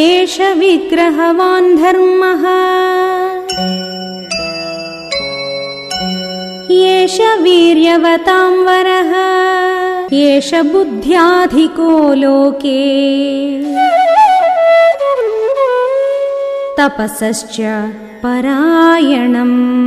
एष विग्रहवान् धर्मः। एष वीर्यवतां वरः एष बुद्ध्याधिको लोके। तपसश्च परायणम्।